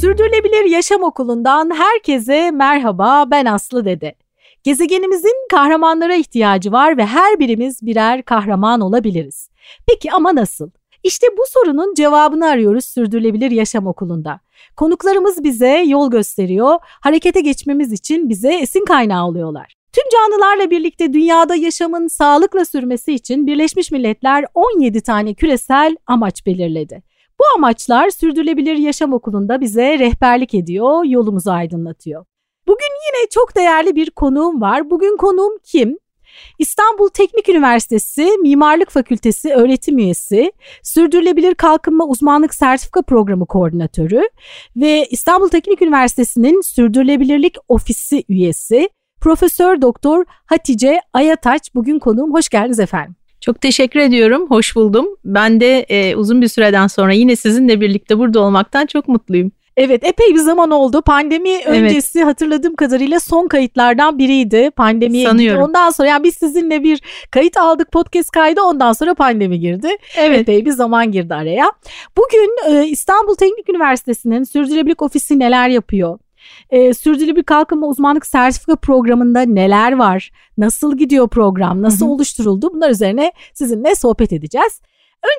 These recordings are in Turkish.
Sürdürülebilir Yaşam Okulu'ndan herkese merhaba ben Aslı Dede. Gezegenimizin kahramanlara ihtiyacı var ve her birimiz birer kahraman olabiliriz. Peki ama nasıl? İşte bu sorunun cevabını arıyoruz Sürdürülebilir Yaşam Okulu'nda. Konuklarımız bize yol gösteriyor, harekete geçmemiz için bize esin kaynağı oluyorlar. Tüm canlılarla birlikte dünyada yaşamın sağlıkla sürmesi için Birleşmiş Milletler 17 tane küresel amaç belirledi. Bu amaçlar Sürdürülebilir Yaşam Okulu'nda bize rehberlik ediyor, yolumuzu aydınlatıyor. Bugün yine çok değerli bir konuğum var. Bugün konuğum kim? İstanbul Teknik Üniversitesi Mimarlık Fakültesi öğretim üyesi, Sürdürülebilir Kalkınma Uzmanlık Sertifika Programı Koordinatörü ve İstanbul Teknik Üniversitesi'nin Sürdürülebilirlik Ofisi üyesi Profesör Doktor Hatice Ayataç bugün konuğum. Hoş geldiniz efendim. Çok teşekkür ediyorum. Hoş buldum. Ben de e, uzun bir süreden sonra yine sizinle birlikte burada olmaktan çok mutluyum. Evet epey bir zaman oldu. Pandemi evet. öncesi hatırladığım kadarıyla son kayıtlardan biriydi. Pandemi Sanıyorum. Ondan sonra yani biz sizinle bir kayıt aldık podcast kaydı ondan sonra pandemi girdi. Evet. Epey bir zaman girdi araya. Bugün e, İstanbul Teknik Üniversitesi'nin Sürdürülebilirlik Ofisi neler yapıyor? E, sürdürülebilir kalkınma uzmanlık sertifika programında neler var? Nasıl gidiyor program? Nasıl Hı-hı. oluşturuldu? Bunlar üzerine sizinle sohbet edeceğiz.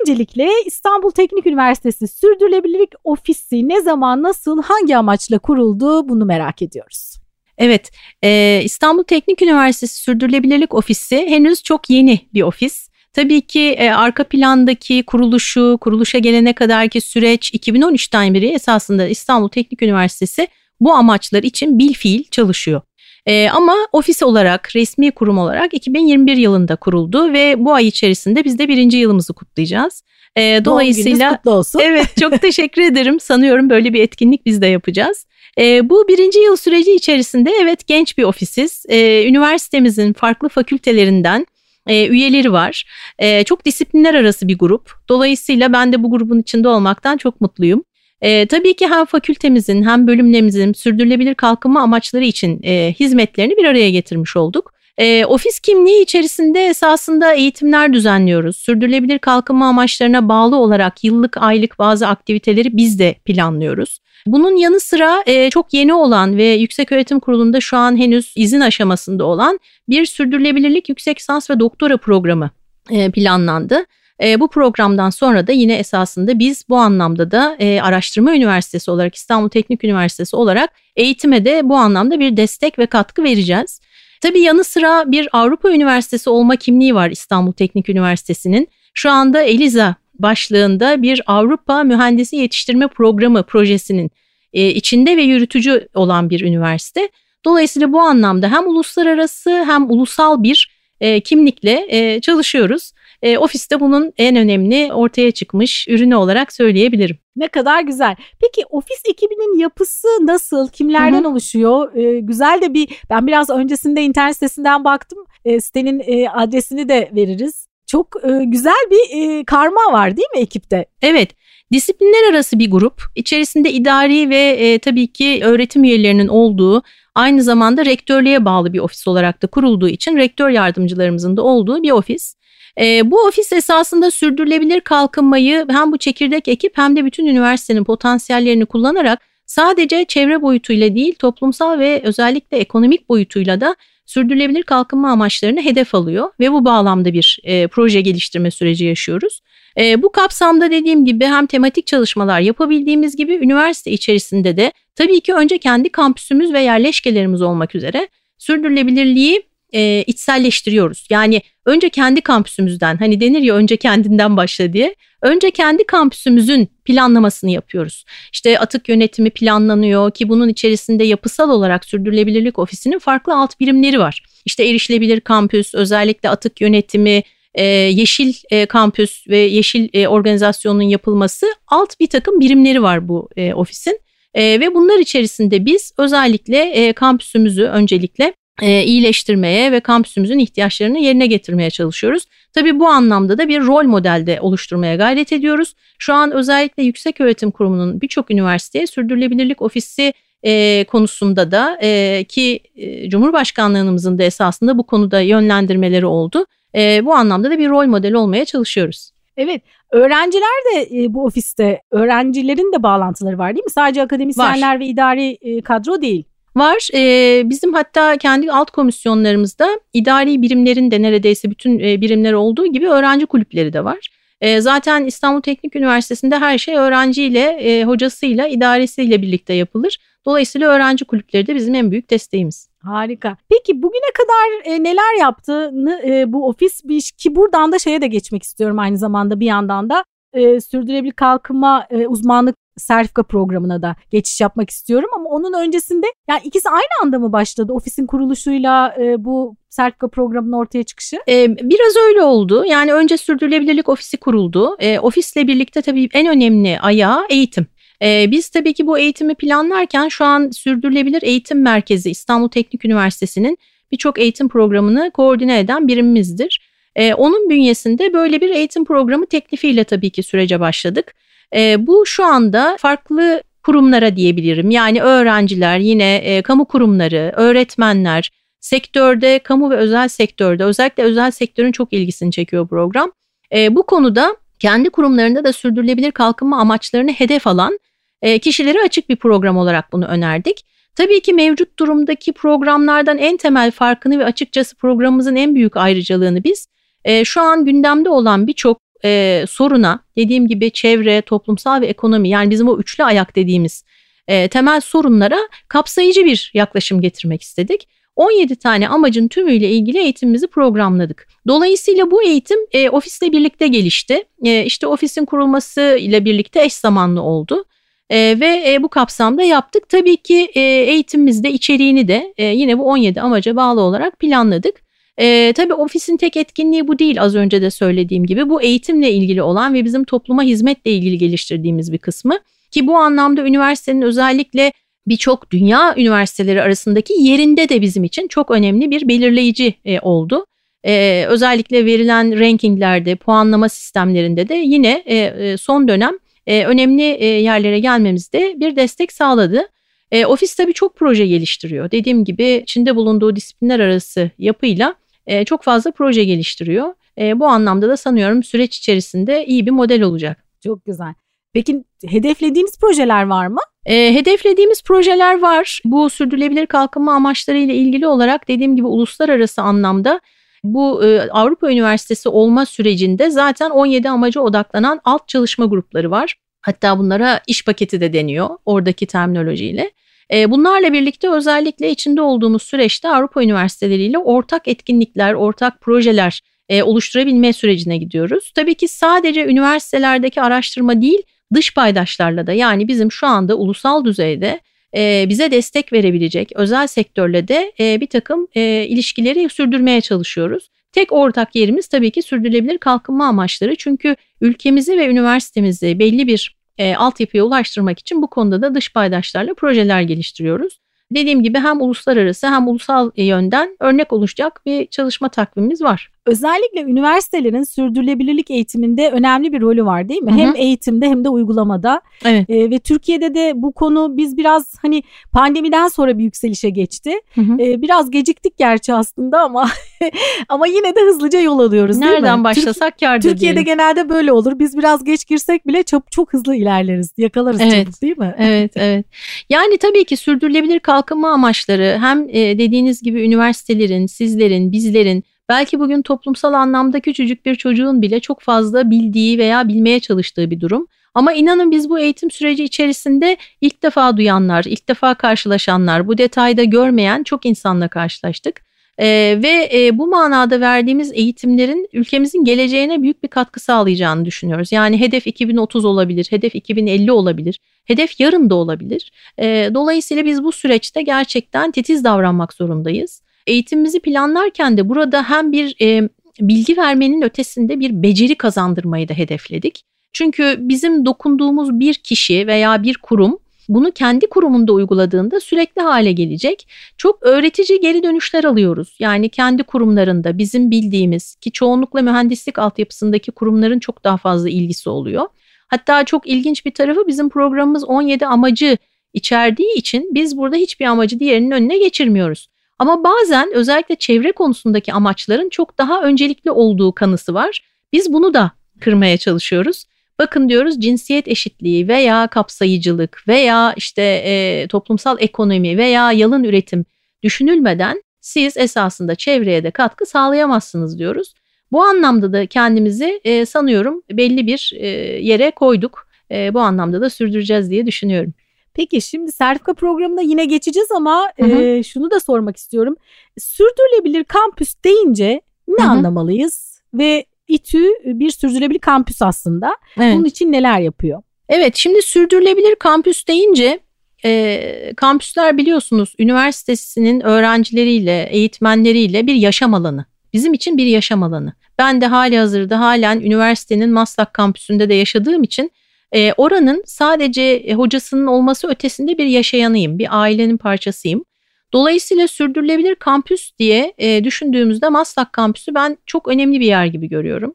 Öncelikle İstanbul Teknik Üniversitesi Sürdürülebilirlik Ofisi ne zaman, nasıl, hangi amaçla kuruldu bunu merak ediyoruz. Evet, e, İstanbul Teknik Üniversitesi Sürdürülebilirlik Ofisi henüz çok yeni bir ofis. Tabii ki e, arka plandaki kuruluşu, kuruluşa gelene kadarki süreç 2013'ten beri esasında İstanbul Teknik Üniversitesi bu amaçlar için bil fiil çalışıyor. E, ama ofis olarak, resmi kurum olarak 2021 yılında kuruldu ve bu ay içerisinde biz de birinci yılımızı kutlayacağız. E, dolayısıyla kutlu olsun. Evet çok teşekkür ederim. Sanıyorum böyle bir etkinlik biz de yapacağız. E, bu birinci yıl süreci içerisinde evet genç bir ofisiz. E, üniversitemizin farklı fakültelerinden e, üyeleri var. E, çok disiplinler arası bir grup. Dolayısıyla ben de bu grubun içinde olmaktan çok mutluyum. E, tabii ki hem fakültemizin hem bölümlerimizin sürdürülebilir kalkınma amaçları için e, hizmetlerini bir araya getirmiş olduk. E, ofis kimliği içerisinde esasında eğitimler düzenliyoruz. Sürdürülebilir kalkınma amaçlarına bağlı olarak yıllık aylık bazı aktiviteleri biz de planlıyoruz. Bunun yanı sıra e, çok yeni olan ve Yüksek Öğretim Kurulu'nda şu an henüz izin aşamasında olan bir sürdürülebilirlik yüksek lisans ve doktora programı e, planlandı. E, bu programdan sonra da yine esasında biz bu anlamda da e, araştırma üniversitesi olarak İstanbul Teknik Üniversitesi olarak eğitime de bu anlamda bir destek ve katkı vereceğiz. Tabii yanı sıra bir Avrupa Üniversitesi olma kimliği var İstanbul Teknik Üniversitesi'nin. Şu anda ELIZA başlığında bir Avrupa Mühendisi Yetiştirme Programı projesinin e, içinde ve yürütücü olan bir üniversite. Dolayısıyla bu anlamda hem uluslararası hem ulusal bir e, kimlikle e, çalışıyoruz. E, ofiste bunun en önemli ortaya çıkmış ürünü olarak söyleyebilirim. Ne kadar güzel. Peki ofis ekibinin yapısı nasıl? Kimlerden Hı-hı. oluşuyor? Ee, güzel de bir ben biraz öncesinde internet sitesinden baktım. E, sitenin e, adresini de veririz. Çok e, güzel bir e, karma var değil mi ekipte? Evet. Disiplinler arası bir grup. İçerisinde idari ve e, tabii ki öğretim üyelerinin olduğu aynı zamanda rektörlüğe bağlı bir ofis olarak da kurulduğu için rektör yardımcılarımızın da olduğu bir ofis. E, bu ofis esasında sürdürülebilir kalkınmayı hem bu çekirdek ekip hem de bütün üniversitenin potansiyellerini kullanarak sadece çevre boyutuyla değil toplumsal ve özellikle ekonomik boyutuyla da sürdürülebilir kalkınma amaçlarını hedef alıyor ve bu bağlamda bir e, proje geliştirme süreci yaşıyoruz. E, bu kapsamda dediğim gibi hem tematik çalışmalar yapabildiğimiz gibi üniversite içerisinde de tabii ki önce kendi kampüsümüz ve yerleşkelerimiz olmak üzere sürdürülebilirliği e, içselleştiriyoruz. Yani önce kendi kampüsümüzden hani denir ya önce kendinden başla diye. Önce kendi kampüsümüzün planlamasını yapıyoruz. İşte atık yönetimi planlanıyor ki bunun içerisinde yapısal olarak sürdürülebilirlik ofisinin farklı alt birimleri var. İşte erişilebilir kampüs, özellikle atık yönetimi, e, yeşil e, kampüs ve yeşil e, organizasyonun yapılması alt bir takım birimleri var bu ofisin. E, ve bunlar içerisinde biz özellikle e, kampüsümüzü öncelikle e, iyileştirmeye ve kampüsümüzün ihtiyaçlarını yerine getirmeye çalışıyoruz. Tabii bu anlamda da bir rol modelde oluşturmaya gayret ediyoruz. Şu an özellikle Yüksek Öğretim Kurumu'nun birçok üniversiteye sürdürülebilirlik ofisi e, konusunda da e, ki e, Cumhurbaşkanlığımızın da esasında bu konuda yönlendirmeleri oldu. E, bu anlamda da bir rol model olmaya çalışıyoruz. Evet, öğrenciler de e, bu ofiste, öğrencilerin de bağlantıları var değil mi? Sadece akademisyenler var. ve idari e, kadro değil. Var. E, bizim hatta kendi alt komisyonlarımızda idari birimlerin de neredeyse bütün e, birimler olduğu gibi öğrenci kulüpleri de var. E, zaten İstanbul Teknik Üniversitesi'nde her şey öğrenciyle, e, hocasıyla, idaresiyle birlikte yapılır. Dolayısıyla öğrenci kulüpleri de bizim en büyük desteğimiz. Harika. Peki bugüne kadar e, neler yaptığını e, bu ofis bir ki buradan da şeye de geçmek istiyorum aynı zamanda bir yandan da e, sürdürülebilir kalkınma e, uzmanlık sertifika programına da geçiş yapmak istiyorum ama onun öncesinde yani ikisi aynı anda mı başladı ofisin kuruluşuyla e, bu sertifika programının ortaya çıkışı? Ee, biraz öyle oldu. Yani önce sürdürülebilirlik ofisi kuruldu. Ee, ofisle birlikte tabii en önemli ayağı eğitim. Ee, biz tabii ki bu eğitimi planlarken şu an Sürdürülebilir Eğitim Merkezi İstanbul Teknik Üniversitesi'nin birçok eğitim programını koordine eden birimimizdir. Ee, onun bünyesinde böyle bir eğitim programı teklifiyle tabii ki sürece başladık. Ee, bu şu anda farklı kurumlara diyebilirim. Yani öğrenciler, yine e, kamu kurumları, öğretmenler, sektörde, kamu ve özel sektörde özellikle özel sektörün çok ilgisini çekiyor program. E, bu konuda kendi kurumlarında da sürdürülebilir kalkınma amaçlarını hedef alan e, kişilere açık bir program olarak bunu önerdik. Tabii ki mevcut durumdaki programlardan en temel farkını ve açıkçası programımızın en büyük ayrıcalığını biz e, şu an gündemde olan birçok e, soruna dediğim gibi çevre, toplumsal ve ekonomi yani bizim o üçlü ayak dediğimiz e, temel sorunlara kapsayıcı bir yaklaşım getirmek istedik. 17 tane amacın tümüyle ilgili eğitimimizi programladık. Dolayısıyla bu eğitim e, ofisle birlikte gelişti. E, işte ofisin kurulması ile birlikte eş zamanlı oldu. E, ve e, bu kapsamda yaptık. Tabii ki e, eğitimimizde içeriğini de e, yine bu 17 amaca bağlı olarak planladık. E, tabii ofisin tek etkinliği bu değil az önce de söylediğim gibi. Bu eğitimle ilgili olan ve bizim topluma hizmetle ilgili geliştirdiğimiz bir kısmı. Ki bu anlamda üniversitenin özellikle birçok dünya üniversiteleri arasındaki yerinde de bizim için çok önemli bir belirleyici e, oldu. E, özellikle verilen rankinglerde, puanlama sistemlerinde de yine e, e, son dönem e, önemli e, yerlere gelmemizde bir destek sağladı. E, ofis tabii çok proje geliştiriyor. Dediğim gibi içinde bulunduğu disiplinler arası yapıyla e, çok fazla proje geliştiriyor. E, bu anlamda da sanıyorum süreç içerisinde iyi bir model olacak. Çok güzel. Peki hedeflediğiniz projeler var mı? E, hedeflediğimiz projeler var. Bu sürdürülebilir kalkınma amaçları ile ilgili olarak dediğim gibi uluslararası anlamda bu e, Avrupa Üniversitesi olma sürecinde zaten 17 amaca odaklanan alt çalışma grupları var. Hatta bunlara iş paketi de deniyor oradaki terminolojiyle. E, bunlarla birlikte özellikle içinde olduğumuz süreçte Avrupa üniversiteleriyle ortak etkinlikler, ortak projeler e, oluşturabilme sürecine gidiyoruz. Tabii ki sadece üniversitelerdeki araştırma değil, dış paydaşlarla da yani bizim şu anda ulusal düzeyde e, bize destek verebilecek özel sektörle de e, bir takım ilişkileri sürdürmeye çalışıyoruz. Tek ortak yerimiz tabii ki sürdürülebilir kalkınma amaçları. Çünkü ülkemizi ve üniversitemizi belli bir e, altyapıya ulaştırmak için bu konuda da dış paydaşlarla projeler geliştiriyoruz. Dediğim gibi hem uluslararası hem ulusal yönden örnek oluşacak bir çalışma takvimimiz var. Özellikle üniversitelerin sürdürülebilirlik eğitiminde önemli bir rolü var değil mi? Hı hı. Hem eğitimde hem de uygulamada. Evet. E, ve Türkiye'de de bu konu biz biraz hani pandemiden sonra bir yükselişe geçti. E, biraz geciktik gerçi aslında ama ama yine de hızlıca yol alıyoruz Nereden değil mi? başlasak kâr Türkiye'de diyelim. genelde böyle olur. Biz biraz geç girsek bile çok çok hızlı ilerleriz. Yakalarız evet. çabuk değil mi? Evet, evet. Yani tabii ki sürdürülebilir kalkınma amaçları hem e, dediğiniz gibi üniversitelerin, sizlerin, bizlerin Belki bugün toplumsal anlamda küçücük bir çocuğun bile çok fazla bildiği veya bilmeye çalıştığı bir durum. Ama inanın biz bu eğitim süreci içerisinde ilk defa duyanlar, ilk defa karşılaşanlar, bu detayda görmeyen çok insanla karşılaştık. Ee, ve e, bu manada verdiğimiz eğitimlerin ülkemizin geleceğine büyük bir katkı sağlayacağını düşünüyoruz. Yani hedef 2030 olabilir, hedef 2050 olabilir, hedef yarın da olabilir. Ee, dolayısıyla biz bu süreçte gerçekten titiz davranmak zorundayız. Eğitimimizi planlarken de burada hem bir e, bilgi vermenin ötesinde bir beceri kazandırmayı da hedefledik. Çünkü bizim dokunduğumuz bir kişi veya bir kurum bunu kendi kurumunda uyguladığında sürekli hale gelecek. Çok öğretici geri dönüşler alıyoruz. Yani kendi kurumlarında bizim bildiğimiz ki çoğunlukla mühendislik altyapısındaki kurumların çok daha fazla ilgisi oluyor. Hatta çok ilginç bir tarafı bizim programımız 17 amacı içerdiği için biz burada hiçbir amacı diğerinin önüne geçirmiyoruz. Ama bazen özellikle çevre konusundaki amaçların çok daha öncelikli olduğu kanısı var. Biz bunu da kırmaya çalışıyoruz. Bakın diyoruz cinsiyet eşitliği veya kapsayıcılık veya işte e, toplumsal ekonomi veya yalın üretim düşünülmeden siz esasında çevreye de katkı sağlayamazsınız diyoruz. Bu anlamda da kendimizi e, sanıyorum belli bir e, yere koyduk. E, bu anlamda da sürdüreceğiz diye düşünüyorum. Peki şimdi sertifika programına yine geçeceğiz ama hı hı. E, şunu da sormak istiyorum. Sürdürülebilir kampüs deyince ne hı hı. anlamalıyız ve İTÜ bir sürdürülebilir kampüs aslında. Evet. Bunun için neler yapıyor? Evet şimdi sürdürülebilir kampüs deyince e, kampüsler biliyorsunuz üniversitesinin öğrencileriyle, eğitmenleriyle bir yaşam alanı. Bizim için bir yaşam alanı. Ben de hali hazırda halen üniversitenin Maslak kampüsünde de yaşadığım için e, oranın sadece e, hocasının olması ötesinde bir yaşayanıyım, bir ailenin parçasıyım. Dolayısıyla sürdürülebilir kampüs diye e, düşündüğümüzde Maslak kampüsü ben çok önemli bir yer gibi görüyorum.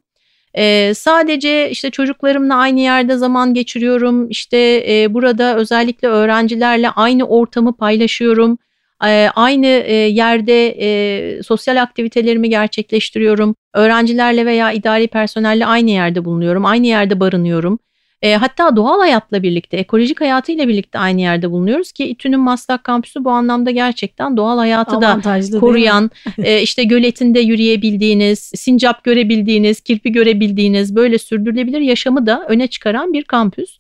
E, sadece işte çocuklarımla aynı yerde zaman geçiriyorum. İşte e, burada özellikle öğrencilerle aynı ortamı paylaşıyorum. E, aynı e, yerde e, sosyal aktivitelerimi gerçekleştiriyorum. Öğrencilerle veya idari personelle aynı yerde bulunuyorum. Aynı yerde barınıyorum. E, hatta doğal hayatla birlikte, ekolojik hayatıyla birlikte aynı yerde bulunuyoruz ki İTÜ'nün Maslak kampüsü bu anlamda gerçekten doğal hayatı da koruyan, e, işte göletinde yürüyebildiğiniz, sincap görebildiğiniz, kirpi görebildiğiniz böyle sürdürülebilir yaşamı da öne çıkaran bir kampüs.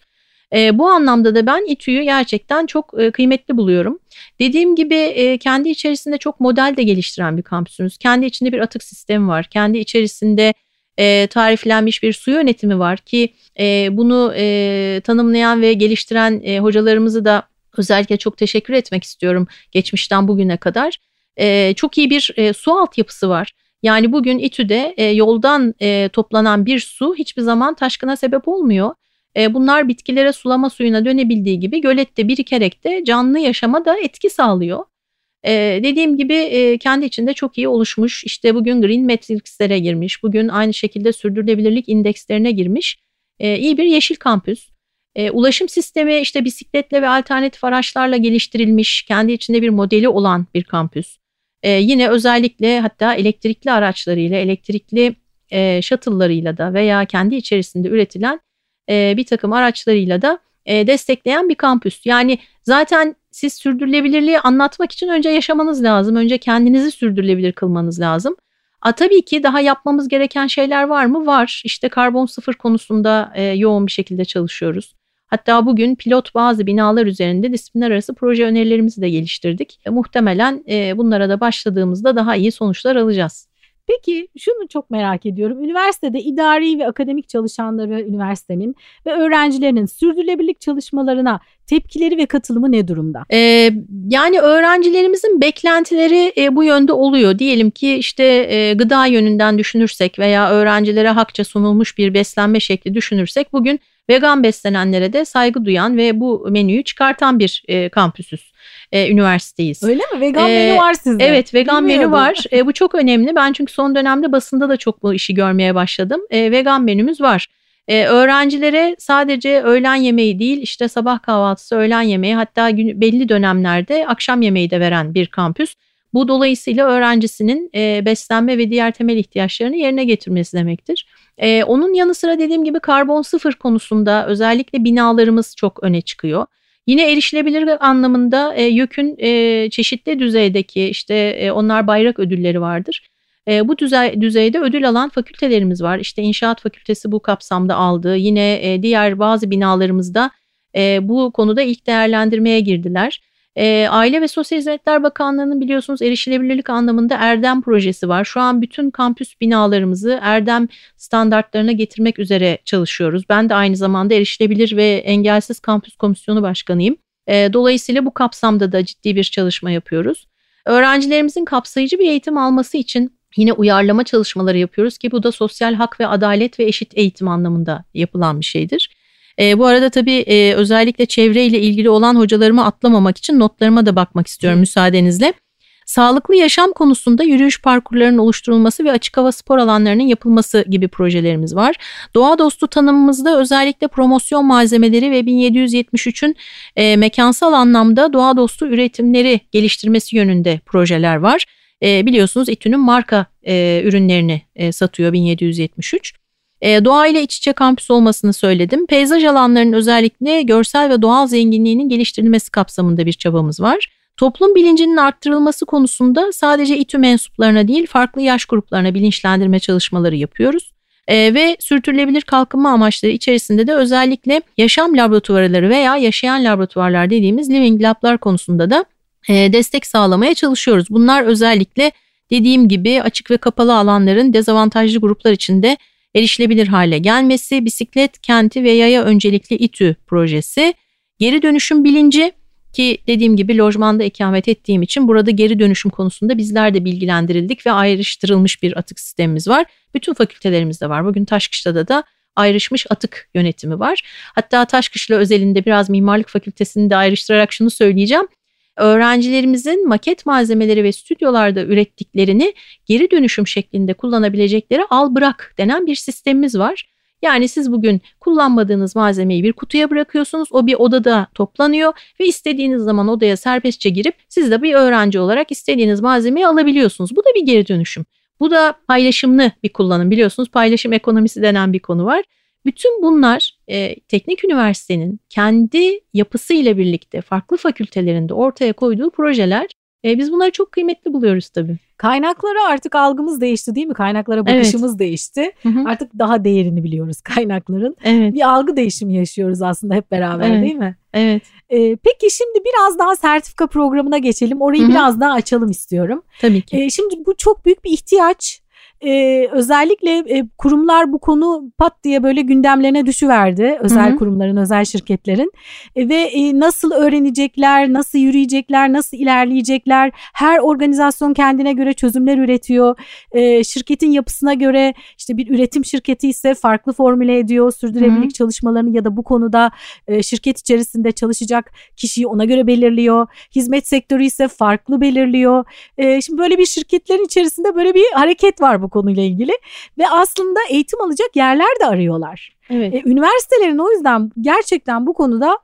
E, bu anlamda da ben İTÜ'yü gerçekten çok e, kıymetli buluyorum. Dediğim gibi e, kendi içerisinde çok model de geliştiren bir kampüsünüz. Kendi içinde bir atık sistemi var. Kendi içerisinde e, tariflenmiş bir su yönetimi var ki e, bunu e, tanımlayan ve geliştiren e, hocalarımızı da özellikle çok teşekkür etmek istiyorum geçmişten bugüne kadar. E, çok iyi bir e, su altyapısı var. Yani bugün İTÜ'de e, yoldan e, toplanan bir su hiçbir zaman taşkına sebep olmuyor. E, bunlar bitkilere sulama suyuna dönebildiği gibi gölette birikerek de canlı yaşama da etki sağlıyor. Ee, dediğim gibi e, kendi içinde çok iyi oluşmuş. İşte bugün Green Matrix'lere girmiş. Bugün aynı şekilde sürdürülebilirlik indekslerine girmiş. E, iyi bir yeşil kampüs. E, ulaşım sistemi işte bisikletle ve alternatif araçlarla geliştirilmiş. Kendi içinde bir modeli olan bir kampüs. E, yine özellikle hatta elektrikli araçlarıyla, elektrikli e, shuttle'larıyla da veya kendi içerisinde üretilen e, bir takım araçlarıyla da e, destekleyen bir kampüs. Yani zaten siz sürdürülebilirliği anlatmak için önce yaşamanız lazım. Önce kendinizi sürdürülebilir kılmanız lazım. A, tabii ki daha yapmamız gereken şeyler var mı? Var. İşte karbon sıfır konusunda e, yoğun bir şekilde çalışıyoruz. Hatta bugün pilot bazı binalar üzerinde disiplinler arası proje önerilerimizi de geliştirdik. E, muhtemelen e, bunlara da başladığımızda daha iyi sonuçlar alacağız. Peki şunu çok merak ediyorum. Üniversitede idari ve akademik çalışanları üniversitenin ve öğrencilerinin sürdürülebilirlik çalışmalarına tepkileri ve katılımı ne durumda? Ee, yani öğrencilerimizin beklentileri e, bu yönde oluyor. Diyelim ki işte e, gıda yönünden düşünürsek veya öğrencilere hakça sunulmuş bir beslenme şekli düşünürsek bugün vegan beslenenlere de saygı duyan ve bu menüyü çıkartan bir e, kampüsüz e, üniversiteyiz. Öyle mi? Vegan ee, menü var sizde. Evet vegan menü var. E, bu çok önemli. Ben çünkü son dönemde basında da çok bu işi görmeye başladım. E, vegan menümüz var. E, öğrencilere sadece öğlen yemeği değil işte sabah kahvaltısı, öğlen yemeği hatta gün, belli dönemlerde akşam yemeği de veren bir kampüs. Bu dolayısıyla öğrencisinin e, beslenme ve diğer temel ihtiyaçlarını yerine getirmesi demektir. E, onun yanı sıra dediğim gibi karbon sıfır konusunda özellikle binalarımız çok öne çıkıyor. Yine erişilebilir anlamında e, YÖK'ün e, çeşitli düzeydeki işte e, onlar bayrak ödülleri vardır. E, bu düzey, düzeyde ödül alan fakültelerimiz var. İşte İnşaat Fakültesi bu kapsamda aldı. Yine e, diğer bazı binalarımızda e, bu konuda ilk değerlendirmeye girdiler. E, Aile ve Sosyal Hizmetler Bakanlığı'nın biliyorsunuz erişilebilirlik anlamında Erdem projesi var. Şu an bütün kampüs binalarımızı Erdem standartlarına getirmek üzere çalışıyoruz. Ben de aynı zamanda erişilebilir ve engelsiz kampüs komisyonu başkanıyım. E, dolayısıyla bu kapsamda da ciddi bir çalışma yapıyoruz. Öğrencilerimizin kapsayıcı bir eğitim alması için yine uyarlama çalışmaları yapıyoruz ki bu da sosyal hak ve adalet ve eşit eğitim anlamında yapılan bir şeydir. E, bu arada tabii e, özellikle çevreyle ilgili olan hocalarımı atlamamak için notlarıma da bakmak istiyorum müsaadenizle. Sağlıklı yaşam konusunda yürüyüş parkurlarının oluşturulması ve açık hava spor alanlarının yapılması gibi projelerimiz var. Doğa dostu tanımımızda özellikle promosyon malzemeleri ve 1773'ün e, mekansal anlamda doğa dostu üretimleri geliştirmesi yönünde projeler var. E, biliyorsunuz İTÜ'nün marka e, ürünlerini e, satıyor 1773. E, doğa ile iç içe kampüs olmasını söyledim. Peyzaj alanlarının özellikle görsel ve doğal zenginliğinin geliştirilmesi kapsamında bir çabamız var. Toplum bilincinin arttırılması konusunda sadece İTÜ mensuplarına değil farklı yaş gruplarına bilinçlendirme çalışmaları yapıyoruz. Ee, ve sürdürülebilir kalkınma amaçları içerisinde de özellikle yaşam laboratuvarları veya yaşayan laboratuvarlar dediğimiz living lablar konusunda da e, destek sağlamaya çalışıyoruz. Bunlar özellikle dediğim gibi açık ve kapalı alanların dezavantajlı gruplar içinde erişilebilir hale gelmesi, bisiklet kenti ve yaya öncelikli İTÜ projesi, geri dönüşüm bilinci ki dediğim gibi lojmanda ikamet ettiğim için burada geri dönüşüm konusunda bizler de bilgilendirildik ve ayrıştırılmış bir atık sistemimiz var. Bütün fakültelerimizde var. Bugün Taşkışla'da da ayrışmış atık yönetimi var. Hatta Taşkışla özelinde biraz mimarlık fakültesini de ayrıştırarak şunu söyleyeceğim. Öğrencilerimizin maket malzemeleri ve stüdyolarda ürettiklerini geri dönüşüm şeklinde kullanabilecekleri al bırak denen bir sistemimiz var. Yani siz bugün kullanmadığınız malzemeyi bir kutuya bırakıyorsunuz. O bir odada toplanıyor ve istediğiniz zaman odaya serbestçe girip siz de bir öğrenci olarak istediğiniz malzemeyi alabiliyorsunuz. Bu da bir geri dönüşüm. Bu da paylaşımlı bir kullanım biliyorsunuz. Paylaşım ekonomisi denen bir konu var. Bütün bunlar e, teknik üniversitenin kendi yapısıyla birlikte farklı fakültelerinde ortaya koyduğu projeler. E, biz bunları çok kıymetli buluyoruz tabii. Kaynaklara artık algımız değişti değil mi? Kaynaklara bakışımız evet. değişti. Hı hı. Artık daha değerini biliyoruz kaynakların. Evet. Bir algı değişimi yaşıyoruz aslında hep beraber evet. değil mi? Evet. Ee, peki şimdi biraz daha sertifika programına geçelim. Orayı Hı-hı. biraz daha açalım istiyorum. Tabii ki. Ee, şimdi bu çok büyük bir ihtiyaç e, özellikle e, kurumlar bu konu pat diye böyle gündemlerine düşüverdi. Özel hı hı. kurumların, özel şirketlerin e, ve e, nasıl öğrenecekler, nasıl yürüyecekler, nasıl ilerleyecekler. Her organizasyon kendine göre çözümler üretiyor. E, şirketin yapısına göre işte bir üretim şirketi ise farklı formüle ediyor sürdürülebilirlik çalışmalarını ya da bu konuda e, şirket içerisinde çalışacak kişiyi ona göre belirliyor. Hizmet sektörü ise farklı belirliyor. E, şimdi böyle bir şirketlerin içerisinde böyle bir hareket var bu konuyla ilgili ve aslında eğitim alacak yerler de arıyorlar. Evet. E, üniversitelerin o yüzden gerçekten bu konuda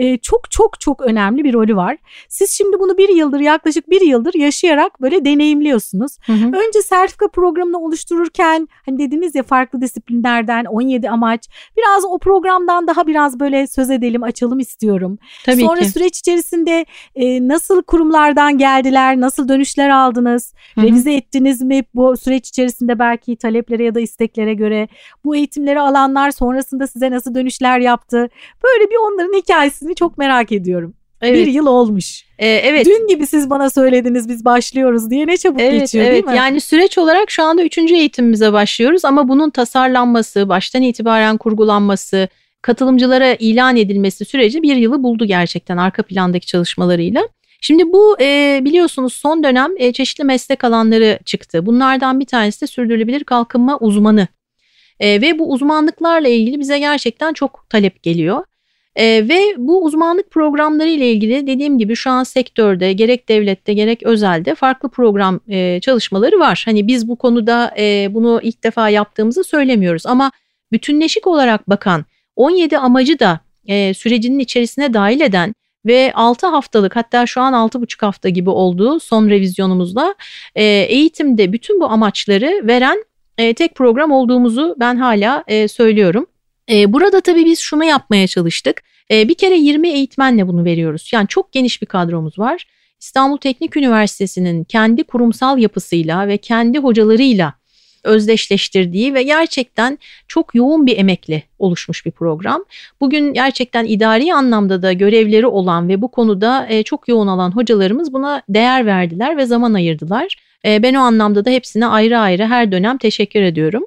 e, çok çok çok önemli bir rolü var. Siz şimdi bunu bir yıldır yaklaşık bir yıldır yaşayarak böyle deneyimliyorsunuz. Hı hı. Önce sertifika programını oluştururken hani dediniz ya farklı disiplinlerden 17 amaç biraz o programdan daha biraz böyle söz edelim açalım istiyorum. Tabii Sonra ki. süreç içerisinde e, nasıl kurumlardan geldiler nasıl dönüşler aldınız hı hı. revize ettiniz mi bu süreç içerisinde belki taleplere ya da isteklere göre bu eğitimleri alanlar sonrasında size nasıl dönüşler yaptı böyle bir onların hikayesini bitmesini çok merak ediyorum. Evet. Bir yıl olmuş. Ee, evet. Dün gibi siz bana söylediniz biz başlıyoruz diye ne çabuk evet, geçiyor evet. değil mi? Yani süreç olarak şu anda üçüncü eğitimimize başlıyoruz ama bunun tasarlanması, baştan itibaren kurgulanması, katılımcılara ilan edilmesi süreci bir yılı buldu gerçekten arka plandaki çalışmalarıyla. Şimdi bu e, biliyorsunuz son dönem e, çeşitli meslek alanları çıktı. Bunlardan bir tanesi de sürdürülebilir kalkınma uzmanı. E, ve bu uzmanlıklarla ilgili bize gerçekten çok talep geliyor. E, ve bu uzmanlık programları ile ilgili dediğim gibi şu an sektörde gerek devlette gerek özelde farklı program e, çalışmaları var. Hani biz bu konuda e, bunu ilk defa yaptığımızı söylemiyoruz ama bütünleşik olarak bakan 17 amacı da e, sürecinin içerisine dahil eden ve 6 haftalık hatta şu an 6,5 hafta gibi olduğu son revizyonumuzda e, eğitimde bütün bu amaçları veren e, tek program olduğumuzu ben hala e, söylüyorum. E, burada tabii biz şunu yapmaya çalıştık. E, bir kere 20 eğitmenle bunu veriyoruz. Yani çok geniş bir kadromuz var. İstanbul Teknik Üniversitesi'nin kendi kurumsal yapısıyla ve kendi hocalarıyla özdeşleştirdiği ve gerçekten çok yoğun bir emekle oluşmuş bir program. Bugün gerçekten idari anlamda da görevleri olan ve bu konuda e, çok yoğun alan hocalarımız buna değer verdiler ve zaman ayırdılar. E, ben o anlamda da hepsine ayrı ayrı her dönem teşekkür ediyorum.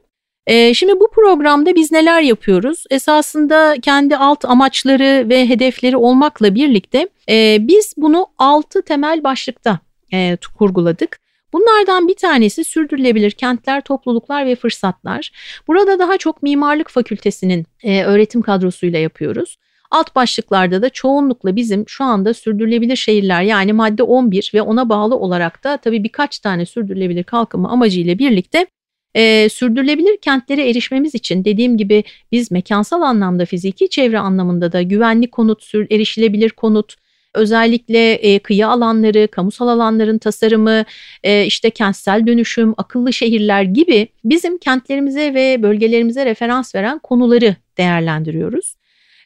E, şimdi bu programda biz neler yapıyoruz? Esasında kendi alt amaçları ve hedefleri olmakla birlikte e, biz bunu altı temel başlıkta e, kurguladık. Bunlardan bir tanesi sürdürülebilir kentler, topluluklar ve fırsatlar. Burada daha çok mimarlık fakültesinin e, öğretim kadrosuyla yapıyoruz. Alt başlıklarda da çoğunlukla bizim şu anda sürdürülebilir şehirler yani madde 11 ve ona bağlı olarak da tabii birkaç tane sürdürülebilir kalkınma amacıyla birlikte e, sürdürülebilir kentlere erişmemiz için dediğim gibi biz mekansal anlamda fiziki çevre anlamında da güvenli konut, sür, erişilebilir konut, özellikle e, kıyı alanları, kamusal alanların tasarımı, e, işte kentsel dönüşüm, akıllı şehirler gibi bizim kentlerimize ve bölgelerimize referans veren konuları değerlendiriyoruz.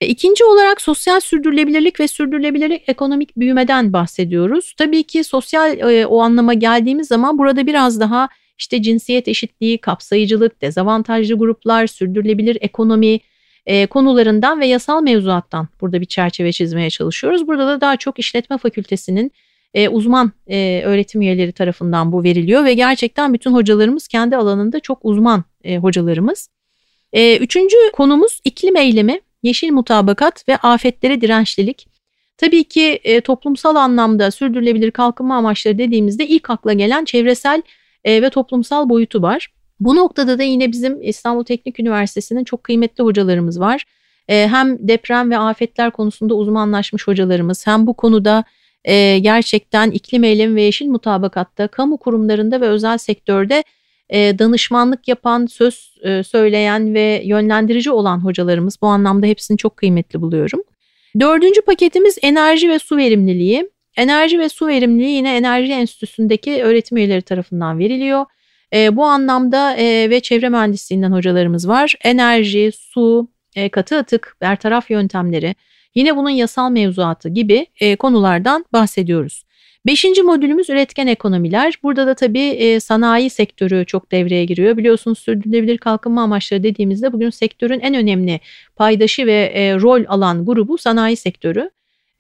İkinci olarak sosyal sürdürülebilirlik ve sürdürülebilirlik ekonomik büyümeden bahsediyoruz. Tabii ki sosyal e, o anlama geldiğimiz zaman burada biraz daha işte cinsiyet eşitliği, kapsayıcılık, dezavantajlı gruplar, sürdürülebilir ekonomi e, konularından ve yasal mevzuattan burada bir çerçeve çizmeye çalışıyoruz. Burada da daha çok işletme fakültesinin e, uzman e, öğretim üyeleri tarafından bu veriliyor ve gerçekten bütün hocalarımız kendi alanında çok uzman e, hocalarımız. E, üçüncü konumuz iklim eylemi, yeşil mutabakat ve afetlere dirençlilik. Tabii ki e, toplumsal anlamda sürdürülebilir kalkınma amaçları dediğimizde ilk akla gelen çevresel e, ve toplumsal boyutu var. Bu noktada da yine bizim İstanbul Teknik Üniversitesi'nin çok kıymetli hocalarımız var. E, hem deprem ve afetler konusunda uzmanlaşmış hocalarımız hem bu konuda e, gerçekten iklim eylemi ve yeşil mutabakatta kamu kurumlarında ve özel sektörde e, danışmanlık yapan, söz e, söyleyen ve yönlendirici olan hocalarımız bu anlamda hepsini çok kıymetli buluyorum. Dördüncü paketimiz enerji ve su verimliliği. Enerji ve su verimliliği yine Enerji Enstitüsü'ndeki öğretim üyeleri tarafından veriliyor. E, bu anlamda e, ve çevre mühendisliğinden hocalarımız var. Enerji, su, e, katı atık, bertaraf yöntemleri, yine bunun yasal mevzuatı gibi e, konulardan bahsediyoruz. Beşinci modülümüz üretken ekonomiler. Burada da tabii e, sanayi sektörü çok devreye giriyor. Biliyorsunuz sürdürülebilir kalkınma amaçları dediğimizde bugün sektörün en önemli paydaşı ve e, rol alan grubu sanayi sektörü.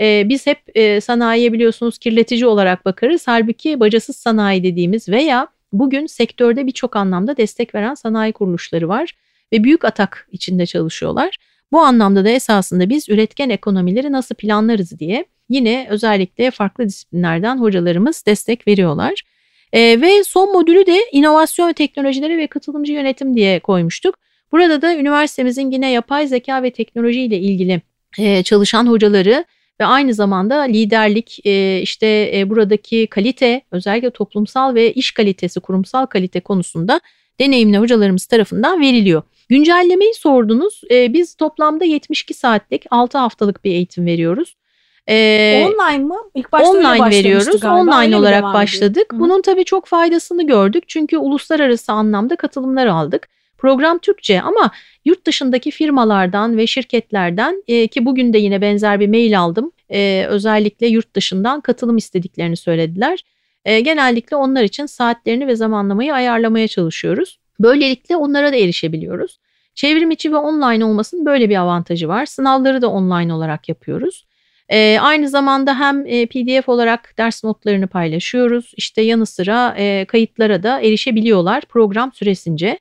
E, biz hep e, sanayiye biliyorsunuz kirletici olarak bakarız. Halbuki bacasız sanayi dediğimiz veya bugün sektörde birçok anlamda destek veren sanayi kuruluşları var ve büyük atak içinde çalışıyorlar. Bu anlamda da esasında biz üretken ekonomileri nasıl planlarız diye yine özellikle farklı disiplinlerden hocalarımız destek veriyorlar. E, ve son modülü de inovasyon teknolojileri ve katılımcı yönetim diye koymuştuk. Burada da üniversitemizin yine yapay zeka ve teknoloji ile ilgili e, çalışan hocaları ve aynı zamanda liderlik e, işte e, buradaki kalite özellikle toplumsal ve iş kalitesi kurumsal kalite konusunda deneyimli hocalarımız tarafından veriliyor. Güncellemeyi sordunuz. E, biz toplamda 72 saatlik 6 haftalık bir eğitim veriyoruz. Ee, online mı? İlk başta online veriyoruz. Galiba. Online öyle olarak başladık. Hı. Bunun tabii çok faydasını gördük. Çünkü uluslararası anlamda katılımlar aldık. Program Türkçe ama yurt dışındaki firmalardan ve şirketlerden e, ki bugün de yine benzer bir mail aldım. E, özellikle yurt dışından katılım istediklerini söylediler. E, genellikle onlar için saatlerini ve zamanlamayı ayarlamaya çalışıyoruz. Böylelikle onlara da erişebiliyoruz. Çevrim içi ve online olmasının böyle bir avantajı var. Sınavları da online olarak yapıyoruz. E, aynı zamanda hem e, PDF olarak ders notlarını paylaşıyoruz. İşte yanı sıra e, kayıtlara da erişebiliyorlar program süresince.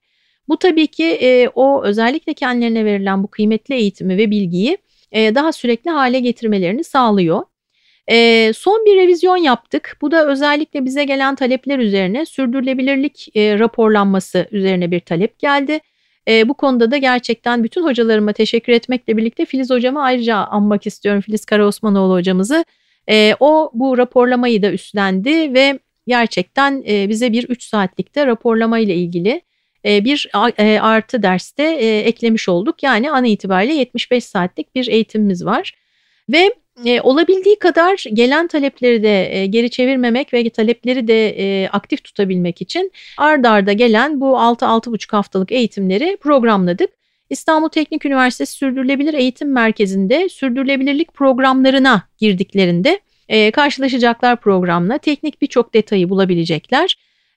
Bu tabii ki e, o özellikle kendilerine verilen bu kıymetli eğitimi ve bilgiyi e, daha sürekli hale getirmelerini sağlıyor. E, son bir revizyon yaptık. Bu da özellikle bize gelen talepler üzerine sürdürülebilirlik e, raporlanması üzerine bir talep geldi. E, bu konuda da gerçekten bütün hocalarıma teşekkür etmekle birlikte Filiz hocama ayrıca anmak istiyorum. Filiz Karaosmanoğlu hocamızı. E, o bu raporlamayı da üstlendi ve gerçekten e, bize bir 3 saatlikte raporlama ile ilgili bir e, artı derste e, eklemiş olduk. Yani an itibariyle 75 saatlik bir eğitimimiz var. Ve olabildiği kadar gelen talepleri de geri çevirmemek ve talepleri de aktif tutabilmek için ard arda gelen bu 6-6,5 haftalık eğitimleri programladık. İstanbul Teknik Üniversitesi Sürdürülebilir Eğitim Merkezi'nde sürdürülebilirlik programlarına girdiklerinde karşılaşacaklar programla teknik birçok detayı bulabilecekler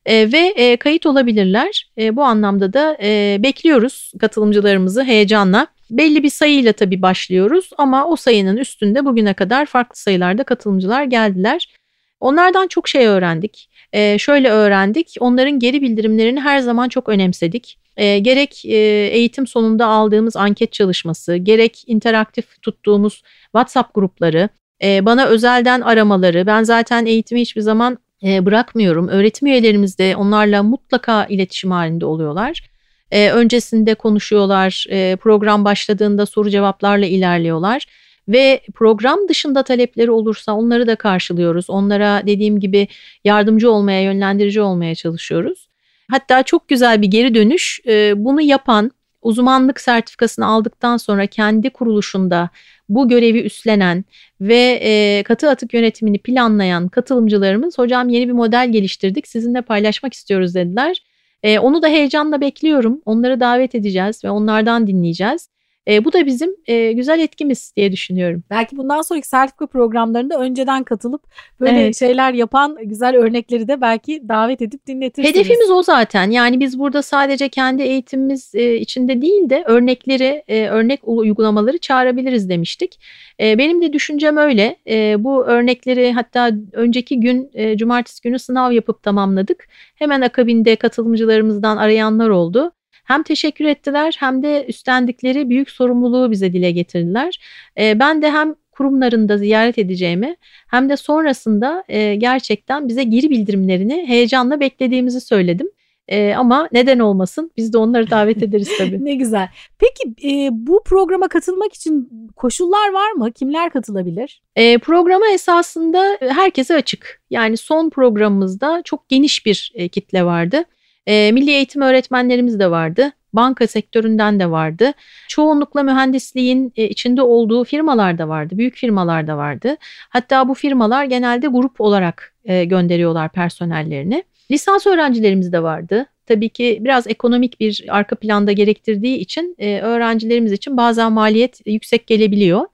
e, ve e, kayıt olabilirler. E, bu anlamda da e, bekliyoruz katılımcılarımızı heyecanla. Belli bir sayıyla tabii başlıyoruz ama o sayının üstünde bugüne kadar farklı sayılarda katılımcılar geldiler. Onlardan çok şey öğrendik. E, şöyle öğrendik, onların geri bildirimlerini her zaman çok önemsedik. E, gerek e, eğitim sonunda aldığımız anket çalışması, gerek interaktif tuttuğumuz WhatsApp grupları, e, bana özelden aramaları, ben zaten eğitimi hiçbir zaman bırakmıyorum. Öğretim üyelerimiz de onlarla mutlaka iletişim halinde oluyorlar. E, öncesinde konuşuyorlar, e, program başladığında soru cevaplarla ilerliyorlar. ve program dışında talepleri olursa onları da karşılıyoruz. Onlara dediğim gibi yardımcı olmaya, yönlendirici olmaya çalışıyoruz. Hatta çok güzel bir geri dönüş. E, bunu yapan uzmanlık sertifikasını aldıktan sonra kendi kuruluşunda bu görevi üstlenen ve e, katı atık yönetimini planlayan katılımcılarımız hocam yeni bir model geliştirdik sizinle paylaşmak istiyoruz dediler. E, onu da heyecanla bekliyorum. Onları davet edeceğiz ve onlardan dinleyeceğiz. E, bu da bizim e, güzel etkimiz diye düşünüyorum. Belki bundan sonraki sertifika programlarında önceden katılıp böyle evet. şeyler yapan güzel örnekleri de belki davet edip dinletirsiniz. Hedefimiz o zaten. Yani biz burada sadece kendi eğitimimiz e, içinde değil de örnekleri, e, örnek uygulamaları çağırabiliriz demiştik. E, benim de düşüncem öyle. E, bu örnekleri hatta önceki gün e, cumartesi günü sınav yapıp tamamladık. Hemen akabinde katılımcılarımızdan arayanlar oldu. Hem teşekkür ettiler hem de üstlendikleri büyük sorumluluğu bize dile getirdiler. E, ben de hem kurumlarında ziyaret edeceğimi hem de sonrasında e, gerçekten bize geri bildirimlerini heyecanla beklediğimizi söyledim. E, ama neden olmasın biz de onları davet ederiz tabii. ne güzel. Peki e, bu programa katılmak için koşullar var mı? Kimler katılabilir? E, programa esasında herkese açık. Yani son programımızda çok geniş bir e, kitle vardı. E, milli eğitim öğretmenlerimiz de vardı. Banka sektöründen de vardı. Çoğunlukla mühendisliğin e, içinde olduğu firmalar da vardı. Büyük firmalar da vardı. Hatta bu firmalar genelde grup olarak e, gönderiyorlar personellerini. Lisans öğrencilerimiz de vardı. Tabii ki biraz ekonomik bir arka planda gerektirdiği için e, öğrencilerimiz için bazen maliyet yüksek gelebiliyor.